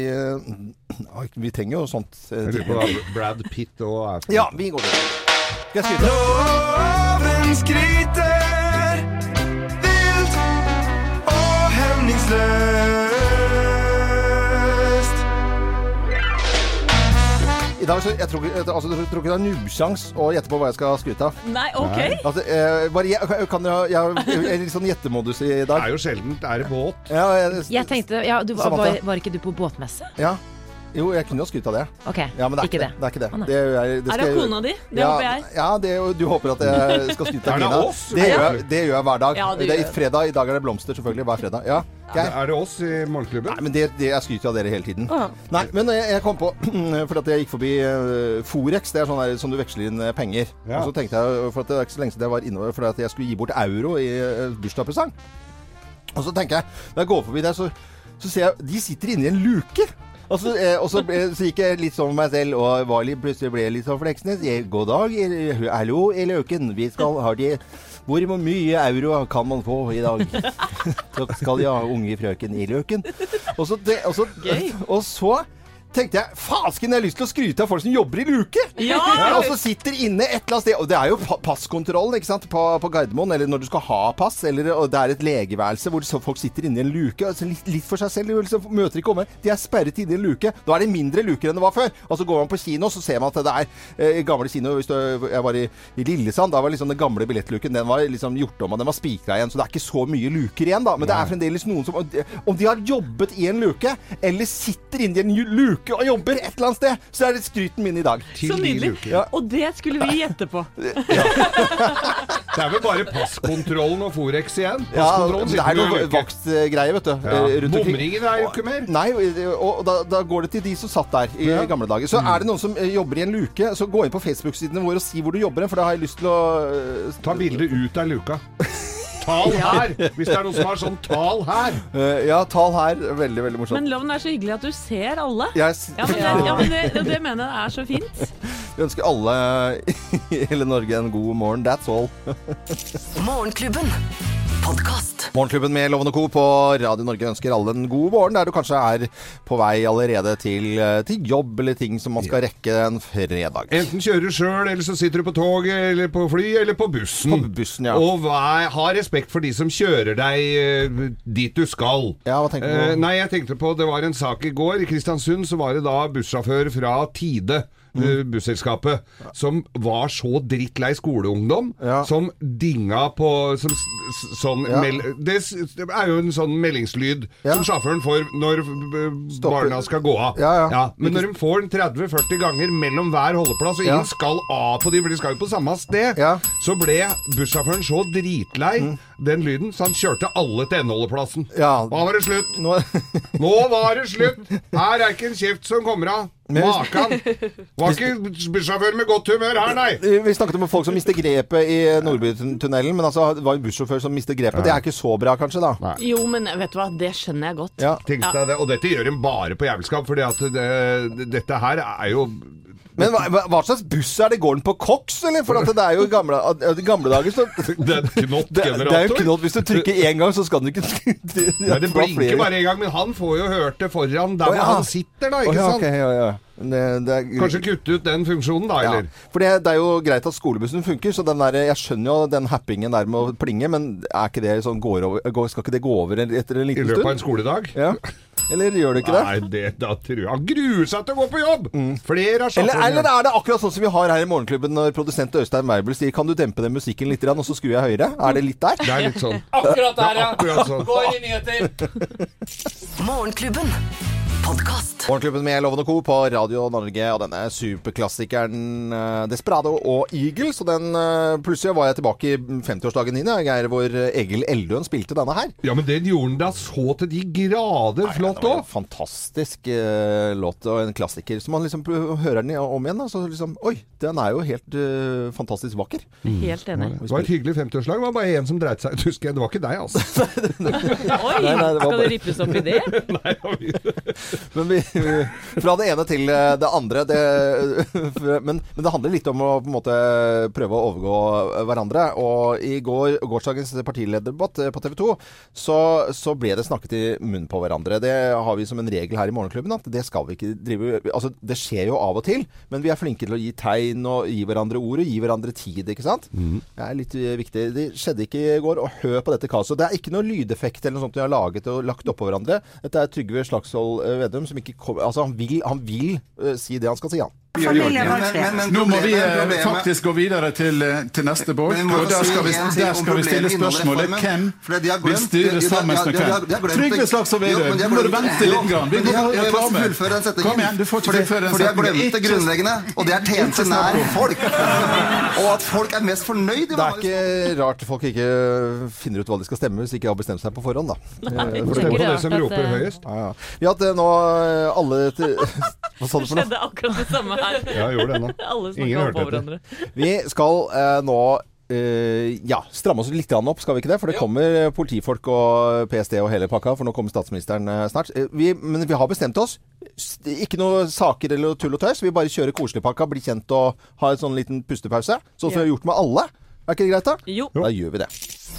Oi, Vi trenger jo sånt. eh, Jeg lurer på hva Brad Pitt og er for Ja, vi går videre. Skal jeg skryte? Loven skryter dag så, jeg tror, ikke- altså, jeg tror ikke det er nubbsjans å gjette på hva jeg skal skryte av. Nei, ok. Altså, eh, bare, jeg, kan dere jeg, jeg er litt sånn gjettemodus i Det dag. er jo sjelden er det båt. Ja, jeg, Jeg tenkte Ja, du, var, Samantha. var, var ikke du på båtmesse? ja. Jo, jeg kunne jo skrytt av det. Ok, Ja, men det er ikke, det. det, er ikke det. Å, nei. det, er, det Er det kona di? Det ja, håper jeg. Ja, det, du håper at jeg skal skryte av Kina. Det gjør, jeg, det gjør jeg hver dag. Ja, det det er gjør fredag. I dag er det blomster, selvfølgelig. Hver fredag. Ja, Geir? Er det oss i Morgenklubben? Nei, men det, det, jeg skryter av dere hele tiden. Nei, men jeg, jeg kom på Fordi at jeg gikk forbi uh, Forex. Det er sånn der, som du veksler inn eh, penger. Ja. Og så tenkte jeg, for at det er ikke så lenge siden jeg var inne For at jeg skulle gi bort euro i uh, bursdagspresang. Og så tenker jeg, når jeg går forbi der, så, så ser jeg De sitter inni en luke. Og så, eh, så, så gikk jeg litt sånn med meg selv og var litt, plutselig ble jeg litt sånn Fleksnes. God dag, hallo i Løken. Vi skal ha de Hvor mye euro kan man få i dag? Så skal de ha unge frøken i Løken. Og så, det, og så, og så tenkte jeg fasken, jeg har lyst til å skryte av folk som jobber i luke! Ja! Og så sitter inne et eller annet sted Og det er jo pa passkontrollen ikke sant? på, på Gardermoen, eller når du skal ha pass, eller og det er et legeværelse hvor så folk sitter inne i en luke. Altså litt, litt for seg selv. De liksom møter ikke omverdenen. De er sperret inne i en luke. Da er det mindre luker enn det var før. Og så går man på kino, så ser man at det er eh, gamle kino hvis du, Jeg var i, i Lillesand. Da var liksom den gamle billettluken Den var liksom gjort om, og den var spikra igjen. Så det er ikke så mye luker igjen, da. Men det er fremdeles noen som Om de har jobbet i en luke, eller sitter inne i en ju- luke og jobber et eller annet sted, så er det skryten min i dag. Til Så nydelig. Ja. Og det skulle vi gjette på. Det er vel bare passkontrollen og Forex igjen? Ja, det er noe vaktgreier, vet du. Ja. eh, rundt. Bomringen er jo ikke mer. Nei, og da, da går det til de som satt der i Ja. gamle dager. Så er det noen som eh, jobber i en luke, så gå inn på Facebook-sidene våre og si hvor du jobber, for da har jeg lyst til å eh, Ta bildet ut av luka. Tal her! Hvis det er noen som har sånn tal her. eh, Ja, tall her. Veldig, veldig morsomt. Men Loven er så hyggelig at du ser alle. Yes. Ja, men det, ja, men det, det, det mener jeg er så fint. Vi ønsker alle i hele Norge en god morgen. That's all. Morgenklubben. Podkast. Morgenklubben med Loven og Co. på Radio Norge ønsker alle en god morgen, der du kanskje er på vei allerede til, eh, til jobb eller ting som man skal rekke en fredag. Enten kjører du sjøl, eller så sitter du på toget, eller på fly, eller på bussen. På bussen, ja. Og vær, ha respekt for de som kjører deg eh, dit du skal. Ja, hva tenker du på? Eh, nei, jeg tenkte på Det var en sak i går. I Kristiansund så var det da bussjåfør fra Tide. Mm. Busselskapet som var så drittlei skoleungdom, Ja. som dinga på som, sånn Ja. mel, det, det er jo en sånn meldingslyd Ja. som sjåføren får når Stopper. barna skal gå av. Ja, ja. men når de får den 30-40 ganger mellom hver holdeplass, og ingen skal av på de, for de skal jo på samme sted, Ja. Mm. så ble bussjåføren så dritlei den lyden, så han kjørte alle til endeholdeplassen. Nå var det slutt. Nå, Nå var det slutt! Her er ikke en kjeft som kommer av. Men- Makan! Var ikke bussjåfør med godt humør her, nei! vi snakket om folk som mister grepet i Nordbytunnelen, men altså, det var en bussjåfør som mister grepet. Det er ikke så bra, kanskje, da. Jo, men vet du hva, det skjønner jeg godt. Ja. Tenk deg det. Og dette gjør de bare på jævelskap, at det, dette her er jo Men hva, hva- slags buss er det? Går den på koks, eller? For det er jo i gamle, gamle dager så Det er en det, det er jo knottgenerator. knott. Hvis du trykker én gang, så skal den ikke Nei, det blinker bare en gang, men han får jo hørt det foran der oh, ja. han sitter, da. Ikke oh, ja, sant? Okay, ja, ja. Det, det er, Kanskje kutte ut den funksjonen, da, ja. For det, det er jo greit at skolebussen funker, så den der, jeg skjønner jo den happingen der med å plinge, men ikke det sånn går over, skal ikke det gå over etter en liten stund? I løpet av en skoledag? Ja. Eller gjør det ikke det? Nei, det, da tror jeg Han gruer seg til å gå på jobb! Flere av Mm. Eller, eller er det akkurat sånn som vi har her i Morgenklubben når produsent Øystein Weibel sier Kan du dempe den musikken litt, og så skrur jeg høyere? Er det litt der? Det er litt sånn. Akkurat der, ja. akkurat sånn. Gå inn i nyheter. Morgenklubben. Podkast. Morgenklubben med Loven og Co. på Radio Norge og denne superklassikeren eh, Desperado og Eagles. Og den eh, plutselig var jeg tilbake i 50-årsdagen din, Geir, hvor eh, Egil Eldøen spilte denne her. Ja, men den gjorde han da så til de grader flott òg. fantastisk uh, låt og en klassiker. Så man liksom hører den om igjen, så liksom Oi, den er jo helt uh, fantastisk vakker. Helt enig. Det var et hyggelig 50-årslag. Det var bare én som dreit seg ut, husker jeg. Det var ikke deg, altså. Oi, Nei, nei, bare... skal det rippes opp i det? Nei, Men vi, fra det ene til eh, det andre. Det, men, men det handler litt om å på en måte prøve å overgå hverandre. Og i går, gårsdagens partilederdebatt eh, på TV 2, så, så ble det snakket i munnen på hverandre. Det har vi som en regel her i Morgenklubben at det skal vi ikke drive Altså, det skjer jo av og til, men vi er flinke til å gi tegn og gi hverandre ord og gi hverandre tid, ikke sant? Det er litt eh, viktig. Det skjedde ikke i går. Og hør på dette kaoset. Det er ikke noe lydeffekt eller noe sånt vi har laget og lagt oppå hverandre. Dette er Trygve Slagsvold Vedum som ikke kommer Altså, han vil, han vil eh, si det han skal si, han. Nå må vi eh, faktisk gå videre til, eh, til neste jeg må Og der skal vi, der skal vi stille spørsmålet hvem vil styre sammen med hvem? Trygve Slagsvold Vedum, nå må du vente litt. Grann. Vi jeg reklame. setningen. Kom igjen, du får ikke fullføre den For de har setningen. det grunnleggende, og det er tjeneste nær folk. Og at folk er mest fornøyd. i Det er ikke rart folk ikke finner ut hva de skal stemme hvis de ikke har bestemt seg på forhånd, da. Nei, Eh, det på det som roper høyest. Ja, at Vi har hatt nå alle Hva sa du for noe? skjedde akkurat det samme. Ja, jeg gjorde det nå. Alle Ingen hørte etter. hverandre. Vi skal eh, nå Uh, ja, stramme oss litt opp, skal vi ikke det? For det kommer eh, politifolk og PST og hele pakka, for nå kommer statsministeren eh, snart. Eh, vi, men vi har bestemt oss. Ikke noe saker eller tull og tøys. Vi bare kjører koseligpakka, blir kjent og har en sånn liten pustepause. Sånn som vi har gjort med alle. Er ikke det greit, da? Jo. Da gjør vi det.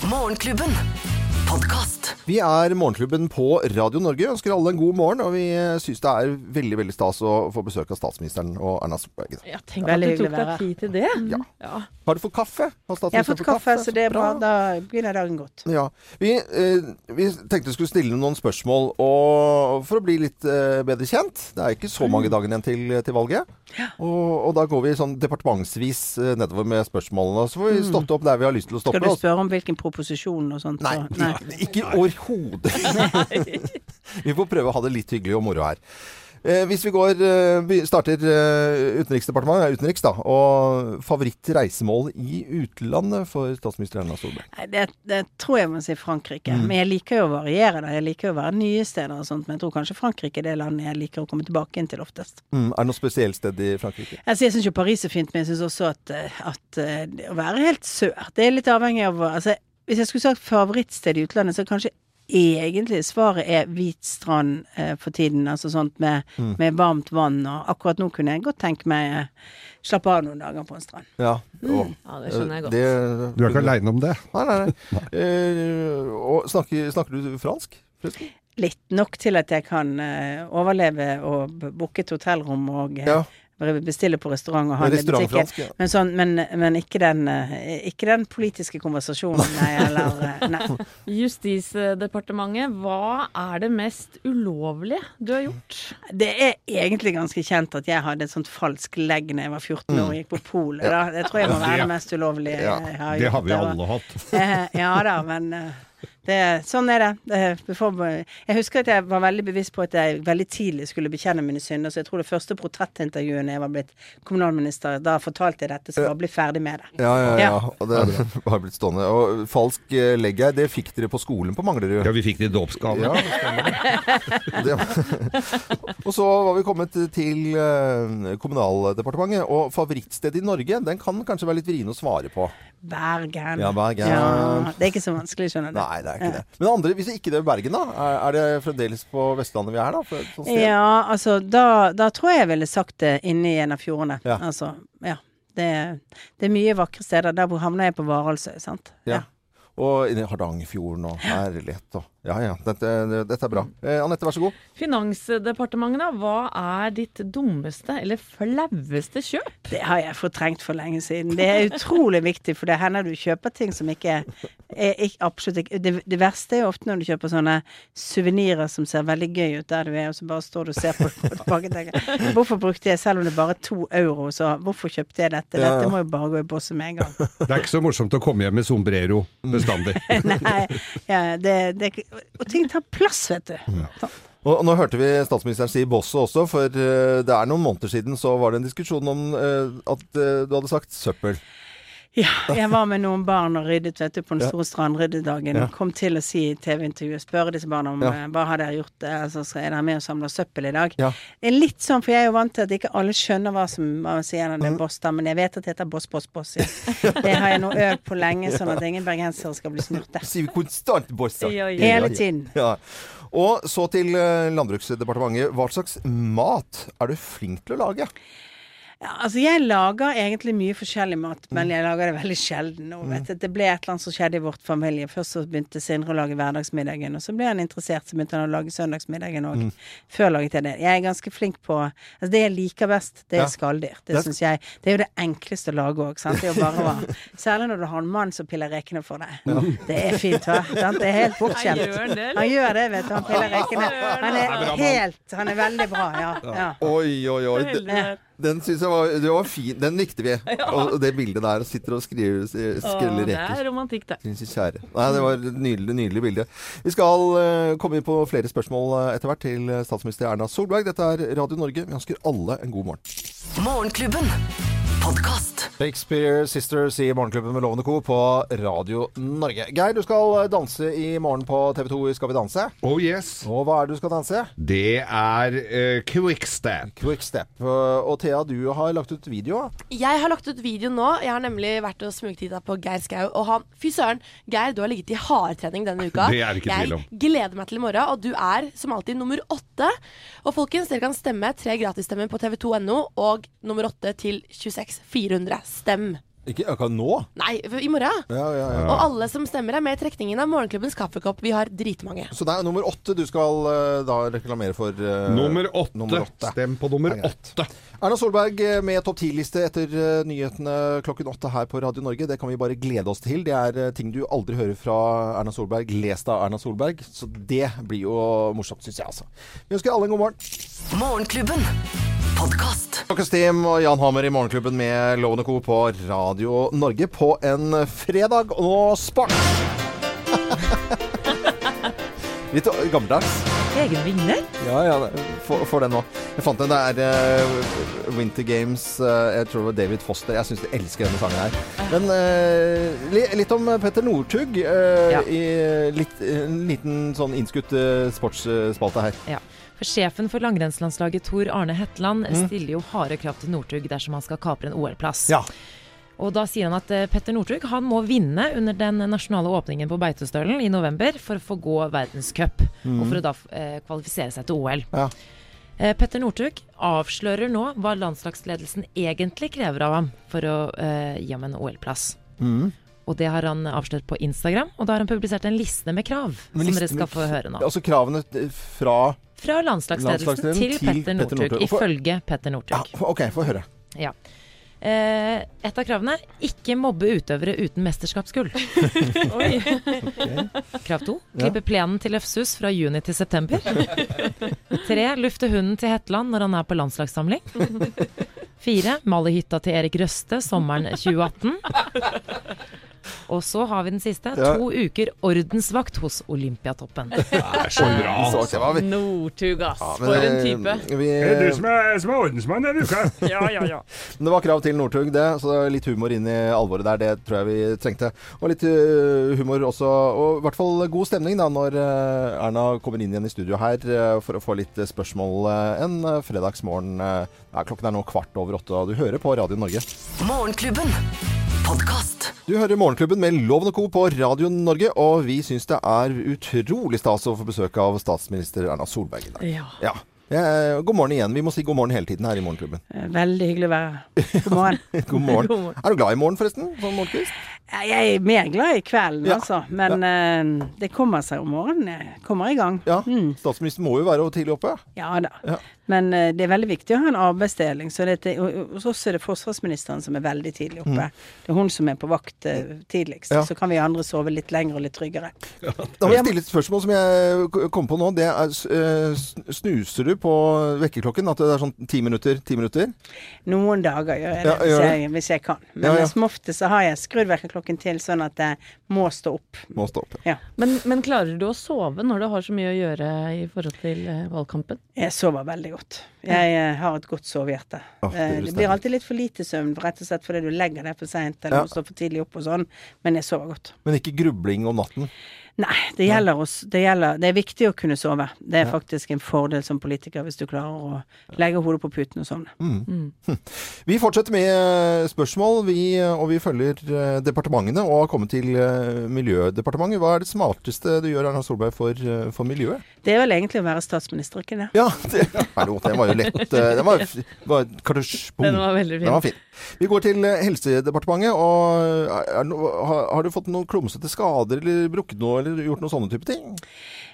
Morgenklubben. Podkast. Vi er Morgenklubben på Radio Norge. Ønsker alle en god morgen. Og vi syns det er veldig veldig stas å få besøk av statsministeren og Erna Solberg. Ja, tenk at du tok deg tid til det. Ja. Ja. Har du fått kaffe? Har Jeg har fått kaffe, så det er bra. Da begynner dagen godt. Ja. Vi, eh, vi tenkte vi skulle stille noen spørsmål og, for å bli litt eh, bedre kjent. Det er ikke så mange Mm. dagene igjen til, til valget. Og, og da går vi sånn departementsvis eh, nedover med spørsmålene. Så får vi Mm. stått opp der vi har lyst til å stoppe. Skal du spørre om hvilken proposisjon og sånt? Nei, så- Nei. Ikke overhodet. vi får prøve å ha det litt hyggelig og moro her. Eh, hvis vi går, eh, starter eh, Utenriksdepartementet, eh, utenriks da, og favorittreisemål i utlandet for statsminister Erna Solberg. Nei, Det, det tror jeg må si Frankrike. Mm. Men jeg liker jo å variere det. Jeg liker jo å være nye steder og sånt. Men jeg tror kanskje Frankrike er det landet jeg liker å komme tilbake inn til oftest. Mm, er det noe spesielt sted i Frankrike? Altså, jeg syns jo Paris er fint, men jeg syns også at, eh, at eh, å være helt sør Det er litt avhengig av altså, Hvis jeg skulle sagt favorittsted i utlandet, så kanskje egentlig svaret er hvit strand eh, for tiden. Altså sånt med, Mm. med varmt vann. Og akkurat nå kunne jeg godt tenke meg eh, slappe av noen dager på en strand. Ja, Mm. Ja, det skjønner jeg godt. det- Du er ikke aleine om det. Nei, nei, nei. Eh, og snakker, snakker du fransk? forresten? Litt nok til at jeg kan eh, overleve og booke et hotellrom og eh, jeg vil bestille på restaurant og handle i butikken. Ja. Men, sånn, men, men ikke, den, eh, ikke den politiske konversasjonen, nei. Eller, eh, nei. Justisdepartementet, hva er det mest ulovlige du har gjort? Det er egentlig ganske kjent at jeg hadde et sånt falsk legg da jeg var 14 år og gikk på polet. Ja. Det tror jeg må være det- mest ulovlige Ja, jeg har gjort. det har vi alle hatt. Eh, ja da, men det, sånn er det. jeg husker at jeg var veldig bevisst på at jeg veldig tidlig skulle bekjenne mine synder. Så jeg tror det første portrettintervjuet da jeg var blitt kommunalminister, da fortalte jeg dette, så jeg var ble ferdig med det. Ja, ja, ja. Ja. Og det har blitt stående. Og falsk eh, legg her, det fikk dere på skolen på Manglerud. Ja, vi fikk det i dåpsgave. Ja, og så var vi kommet til eh, Kommunaldepartementet. Og favorittsted i Norge, den kan kanskje være litt vrien å svare på. Bergen. Ja, Bergen. Ja, det er ikke så vanskelig, skjønner du. Nei, det er ikke det. Men andre, hvis ikke det er Bergen, da? Er, er det fremdeles på Vestlandet vi er, da? Sted? Ja, altså da, da tror jeg jeg ville sagt det inne i en av fjordene. Ja. Altså, ja. Det, det er mye vakre steder. Der hvor havner jeg på Varaldsøy, sant. Ja. Og inni Hardangerfjorden og Herlighet og Ja ja, dette, dette er bra. Eh, Anette, vær så god. Finansdepartementet, da. Hva er ditt dummeste eller flaueste kjøp? Det har jeg fortrengt for lenge siden. Det er utrolig viktig, for det hender du kjøper ting som ikke er, ikke, absolutt ikke det, det verste er jo ofte når du kjøper sånne suvenirer som ser veldig gøy ut der du er, og så bare står du og ser på det tilbake og tenker Hvorfor brukte jeg, selv om det bare er to euro, så hvorfor kjøpte jeg dette? Dette må jo bare gå i bosset med en gang. Det er ikke så morsomt å komme hjem med sombrero bestandig. Nei, ja, det, det, og ting tar plass, vet du. Og og nå hørte vi statsministeren si bosset også, for eh, det er noen måneder siden så var det en diskusjon om eh, at eh, du hadde sagt søppel. Ja, jeg var med noen barn og ryddet vet du, på den Ja. store strandryddedagen. Ja. Kom til å si i TV-intervjuet, spørre disse barna om Ja. eh, hva har dere gjort, eh, altså, så er dere med og samler søppel i dag. Ja. Det er litt sånn, for jeg er jo vant til at ikke alle skjønner hva som hva man sier når det er boss, da, men jeg vet at det heter boss, boss, boss. Ja. Det har jeg nå øvd på lenge, sånn at ingen bergensere skal bli snurte. Sier vi konstant boss. da. Ja, ja. Hele tiden. Ja. Og så til eh, Landbruksdepartementet. Hva slags mat er du flink til å lage? Ja, altså jeg lager egentlig mye forskjellig mat, men jeg lager det veldig sjelden. Og vet du, det ble et eller annet som skjedde i vårt familie. Først så begynte Sindre å lage hverdagsmiddagen, og så ble han interessert, så begynte han å lage søndagsmiddagen òg. Mm. Før laget jeg det. Jeg er ganske flink på Altså det jeg liker best, det er Ja. skalldyr. Det Det syns jeg Det er jo det enkleste å lage òg, sant. Det er jo bare å Særlig når du har en mann som piller rekene for deg. Det er fint, hva. Sant? Det er helt bortskjemt. Han? Han gjør det, vet du. Han piller rekene. Han er helt Han er veldig bra, ja. ja. Oi, oi, oi. Den, Ja. syns jeg var, det var fin. Den likte vi. Og det bildet der sitter og skriver, skreller reker. det er romantikk, det. Kjære. Nei, det var et nydelig, nydelig bilde. Vi skal uh, komme inn på flere spørsmål eh, etter hvert til eh, statsminister Erna Solberg. Dette er Radio Norge. Vi ønsker alle en god morgen. Morgenklubben. Shakespeare Sisters i Morgenklubben med Lovende Co. på Radio Norge. Geir, du skal danse i morgen på TV 2 i Skal vi danse. Oh yes. Og hva er det du skal danse? Det er uh, quickstep. Quickstep. Uh, og Thea, du har lagt ut video. Jeg har lagt ut video nå. Jeg har nemlig vært og smugtitta på Geir Skau. Og han Fy søren, Geir, du har ligget i hardtrening denne uka. Det er det ikke tvil om. Jeg gleder meg til i morgen, og du er som alltid nummer åtte. Og folkens, dere kan stemme tre gratisstemmer på tv2.no, og nummer åtte til 26 400. Stem. Ikke akkurat nå? Nei, i morgen. Ja, ja, ja. Og alle som stemmer, er med i trekningen av Morgenklubbens kaffekopp. Vi har dritmange. Så det er nummer åtte du skal uh, da reklamere for. Uh, Nummer åtte. nummer åtte. Stem på nummer er åtte. Erna Solberg eh, med topp ti-liste etter uh, nyhetene klokken åtte her på Radio Norge. Det kan vi bare glede oss til. Det er ting du aldri hører fra Erna Solberg, lest av Erna Solberg. Så det blir jo morsomt, syns jeg, altså. Vi ønsker alle en god morgen. Morgenklubben. Podkast. Klokken Stim og Jan Hammer i Morgenklubben med Lovende Co. på Radio Norge på en fredag. Og spark. sport! Litt gammeldags. Egen vinner? Ja, ja. For, få den nå. Jeg fant den. Det er uh, Winter Games. Uh, jeg tror det var David Foster. Jeg syns de elsker denne sangen her. Men uh, li, litt om Petter Northug. Ja. I litt, en liten sånn innskutt sportsspalte her. Ja. Sjefen for langrennslandslaget Tor Arne Hetland Mm. stiller jo harde krav til Northug dersom han skal kapre en OL-plass. Ja. Og da sier han at eh, Petter Northug han må vinne under den nasjonale åpningen på Beitostølen i november for å få gå verdenscup, Mm. og for å da eh, kvalifisere seg til OL. Ja. Eh, Petter Northug avslører nå hva landslagsledelsen egentlig krever av ham for å eh, gi ham en OL-plass. Mm. Og det har han avslørt på Instagram, og da har han publisert en liste med krav. Men som dere skal få høre nå. Altså kravene eh, fra Fra landslagsledelsen til, til Petter Northug. Ifølge Petter Northug. ja, OK, få høre. Ja. Eh, et av kravene ikke mobbe utøvere uten mesterskapsgull. Krav to Ja. klippe plenen til Løfshus fra juni til september. Tre lufte hunden til Hetland når han er på landslagssamling. Fire male hytta til Erik Røste sommeren 2018. Og så har vi den siste. Ja. To uker ordensvakt hos Olympiatoppen. Det er så bra. Så, altså. det var vi- Northug, ass. Ja, For en eh, type. Vi, Det er du som er, som er ordensmann denne uka. Ja, ja, ja. Men Det var krav til Northug, det. Så litt humor inn i alvoret der, det tror jeg vi trengte. Og litt øh, humor også, og i hvert fall god stemning da, når øh, Erna kommer inn igjen i studio her for å få litt spørsmål en fredagsmorgen. Ja, klokken er nå kvart over åtte, og du hører på Radio Norge. Morgenklubben. Podkast. Du hører Morgenklubben med Loven og Co. på Radio Norge, og vi syns det er utrolig stas å få besøk av statsminister Erna Solberg i dag. Ja. Ja. God morgen igjen. Vi må si god morgen hele tiden her i Morgenklubben. Eh, Veldig hyggelig å være her. God morgen. God morgen. Er du glad i morgen, forresten? Sånn morgenkvist? Ja, Jeg er mer glad i kvelden, Ja. altså. Men eh, det kommer seg om morgenen. Jeg kommer i gang. Ja. Statsministeren må jo være tidlig oppe. Ja da. Ja. Men uh, det er veldig viktig å ha en arbeidsdeling. Så det, er- og- og- hos oss er det forsvarsministeren som er veldig tidlig oppe. Det er hun som er på vakt uh, tidligst. Mm. Ja. Så kan vi andre sove litt lenger og litt tryggere. Da må jeg stille et spørsmål som jeg kom på nå. Det er, eh, snuser du på vekkerklokken? At det er sånn ti minutter, ti minutter? Noen dager gjør jeg det, Ja, hvis, jeg, hvis jeg kan. Men Ja, ja. som ofte så har jeg skrudd vekkerklokken til sånn at jeg må stå opp. Må stå opp. Ja. Men, men klarer du å sove når du har så mye å gjøre i forhold til eh, valgkampen? Jeg sover veldig godt. Jeg eh, har et godt sovehjerte. Åh, det Eh, det blir alltid litt for lite søvn, rett og slett fordi du legger deg for seint eller Ja. må stå for tidlig opp og sånn, men jeg sover godt. Men ikke grubling om natten? Nei, det gjelder oss. Det, gjelder, det er viktig å kunne sove. Det er Ja. faktisk en fordel som politiker hvis du klarer å legge hodet på puten og sovne. Mm. Vi fortsetter med eh, spørsmål, vi, og vi følger eh, departementene og har kommet til Miljødepartementet. Hva er det smarteste du gjør, Erna Solberg, for, for miljøet? Det er vel egentlig å være statsminister, ikke det? Ja, det, Hallo, det var jo lett. eh, Den var, var karusj, bom. Den var veldig fin. Den var fin. Vi går til eh, Helsedepartementet. og er, er, har, har du fått noen klumsete skader eller brukket noe, eller gjort noen sånne type ting?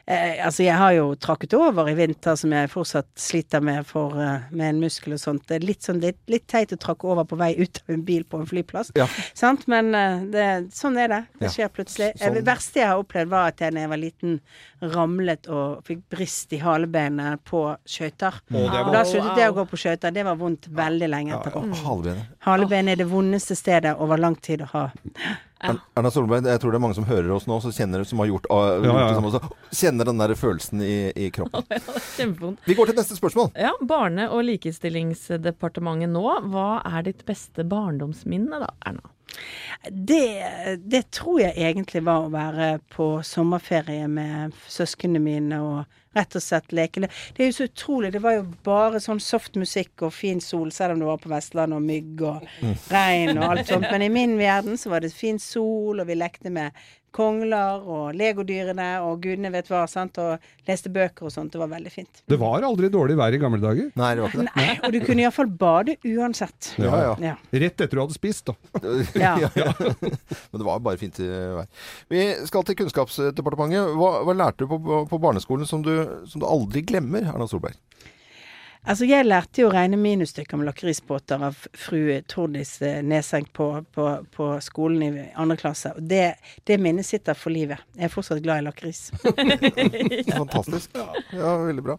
Eh, altså, jeg har jo trakket over i vinter, som jeg fortsatt sliter med for, eh, med en muskel og sånt. Det er litt, sånn, litt, litt teit å trakke over på vei ut av en bil på en flyplass. Ja. Sant? Men eh, det, sånn er det. Det skjer plutselig. Sånn. Eh, Det verste jeg har opplevd, var at jeg da jeg var liten, ramlet og fikk brist i halebeinet på skøyter. Og da sluttet jeg å gå på skøyter. Det var vondt veldig lenge etterpå. Halvbenet. Halebeinet er det vondeste stedet over lang tid å ha. Ja. Erna Solberg, jeg tror det er mange som hører oss nå, kjenner, som har gjort, uh, Ja, ja, også. Kjenner den der følelsen i, i kroppen. Kjempevondt. Vi går til neste spørsmål. Ja, Barne- og likestillingsdepartementet nå. Hva er ditt beste barndomsminne da, Erna? Det, det tror jeg egentlig var å være på sommerferie med søsknene mine og rett og slett lekende. Det er jo så utrolig. Det var jo bare sånn soft musikk og fin sol, selv om det var på Vestlandet og mygg og regn og alt sånt. Men i min verden så var det fin sol, og vi lekte med kongler og legodyrene og gudene vet hva, sant, og leste bøker og sånt. Det var veldig fint. Det var aldri dårlig vær i gamle dager. Nei, det var ikke det. Nei, og du kunne iallfall bade uansett. Ja, ja. Ja. Rett etter du hadde spist, da. Ja. ja. Men det var bare fint i vær. Vi skal til Kunnskapsdepartementet. Hva, hva lærte du på, på barneskolen som du, som du aldri glemmer, Erna Solberg? Altså, jeg lærte jo å regne minusstykker med lakrisbåter av fru Tordis eh, Neseng på, på, på skolen i andre klasse. Og det, det minnet sitter for livet. Jeg er fortsatt glad i lakris. Fantastisk. Ja, veldig bra.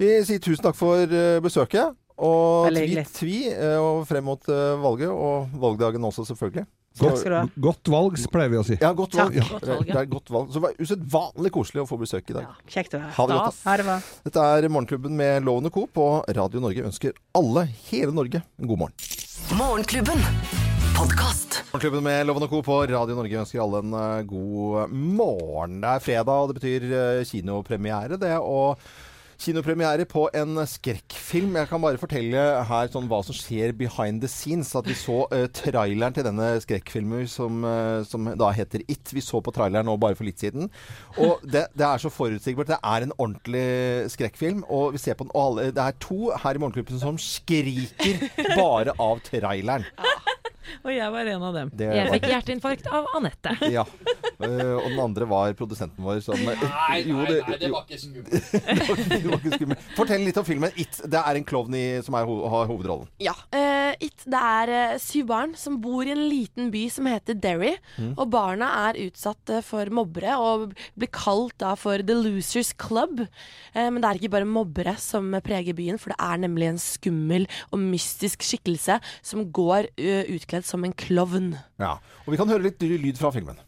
Vi sier tusen takk for eh, besøket. Og tvi, tvi eh, og frem mot valget, og valgdagen også, selvfølgelig. Ha. Godt valg, pleier vi å si. Ja, godt valg. Ja, Godt valg, det er godt valg. Så det var usedvanlig koselig å få besøk i dag. Kjekt å være Ha det godt. Da. Det. Dette er Morgenklubben med Lovende og Co. på Radio Norge. Ønsker alle, hele Norge, en god morgen. Morgenklubben. Morgenklubben med Loven og Co. på Radio Norge ønsker alle en eh, god morgen. Det er fredag, og det betyr eh, kinopremiere, det. Og kinopremiere på en skrekkfilm. Jeg kan bare fortelle her sånn hva som skjer behind the scenes. At vi så uh, traileren til denne skrekkfilmen som, uh, som da heter It. Vi så på traileren nå bare for litt siden. Og det, det er så forutsigbart. Det er en ordentlig skrekkfilm. Og vi ser på den, og alle, det er to her i Morgenklubben som skriker bare av traileren. Og jeg var en av dem. Det Jeg fikk hjerteinfarkt av Anette. Ja. Eh, og den andre var produsenten vår som Nei, nei, Jo, nei, det var ikke skummelt. det var ikke- det var ikke skummelt. Fortell litt om filmen It. Det er en klovn som er, ho- har hovedrollen. Ja. Uh, It, det er eh, syv barn som bor i en liten by som heter Derry. Mm. Og barna er utsatt for mobbere og blir kalt da for The Losers Club. Uh, men det er ikke bare mobbere som preger byen, for det er nemlig en skummel og mystisk skikkelse som går uh, utkledd som en klovn. Ja. Og vi kan høre litt lyd fra filmen.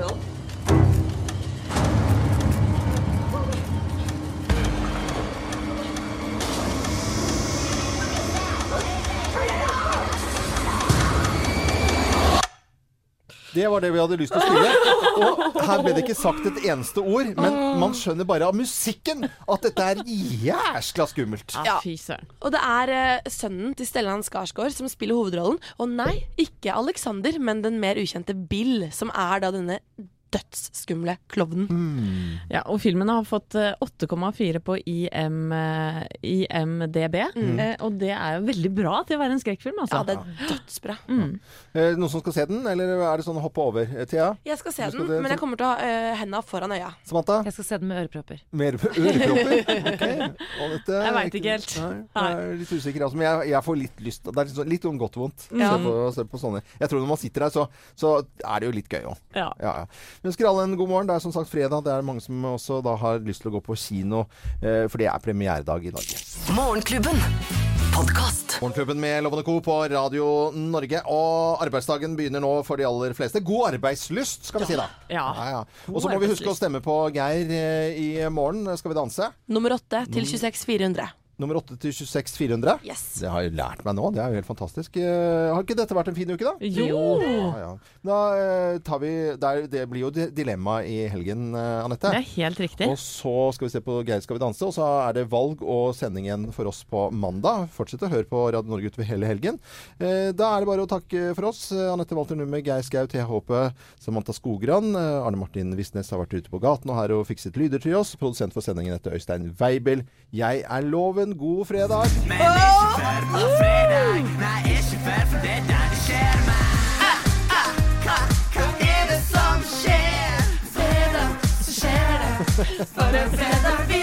Det Det var det vi hadde lyst til å spille. Og her ble det ikke sagt et eneste ord, men man skjønner bare av musikken at dette er jæskla skummelt. Ja. Fy søren. Og det er eh, sønnen til Stellan Skarsgård som spiller hovedrollen. Og nei, ikke Alexander, men den mer ukjente Bill, som er da denne dødsskumle klovnen. Mm. Ja, og filmen har fått eh, 8,4 på IM, eh, IMDb. Mm. Eh, og det er jo veldig bra til å være en skrekkfilm, altså. Ja, det er dødsbra. Mm. Eh, Noen som skal se den, eller er det sånn hoppe over? Eh, Thea? Jeg skal se skal den, men jeg kommer til å ha uh, henda foran øya. Samantha? Jeg skal se den med ørepropper. Med ørepropper? Ok. Og dette, Jeg vet ikke helt. Nei, jeg er litt usikker. Altså, men jeg, jeg får litt lyst. Det er litt, sånn- litt om godt og vondt. Ja. Se, på, se på sånne. Jeg tror når man sitter der, så, så er det jo litt gøy òg. Ja. Ja, ja. Vi ønsker alle en god morgen. Det er som sagt fredag. Det er mange som også da har lyst til å gå på kino, eh, for det er premieredag i Norge. Morgenklubben. Morgenklubben med Lovende Co. på Radio Norge. Og arbeidsdagen begynner nå for de aller fleste. God arbeidslyst, skal vi ja. si da. Ja. ja, ja. Og så må vi huske å stemme på Geir eh, i morgen. Skal vi danse? Nummer 8 til 26400. Nummer 8 til 26 400. Yes. Det har jeg lært meg nå. Det er jo helt fantastisk. Eh, har ikke dette vært en fin uke, da? Jo. Ja, ja. Da eh, tar vi der, Det blir jo dilemma i helgen, eh, Anette. Det er helt riktig. Og så skal vi se på Geir skal vi danse, og så er det valg og sending igjen for oss på mandag. Fortsett å høre på Radio Norge utover hele helgen. Eh, da er det bare å takke for oss. Anette Walter Numme, Geir Skau, Thea Håpe, Samantha Skogran. Arne Martin Visnes har vært ute på gaten og her og fikset lyder til oss. Produsent for sendingen heter Øystein Weibel. Jeg er Loven. God fredag! Men ikke før på fredag. Nei, ikke før, for det er da det skjer meg. Hva, er det som skjer? Fredag, skjer det. For en fredag vi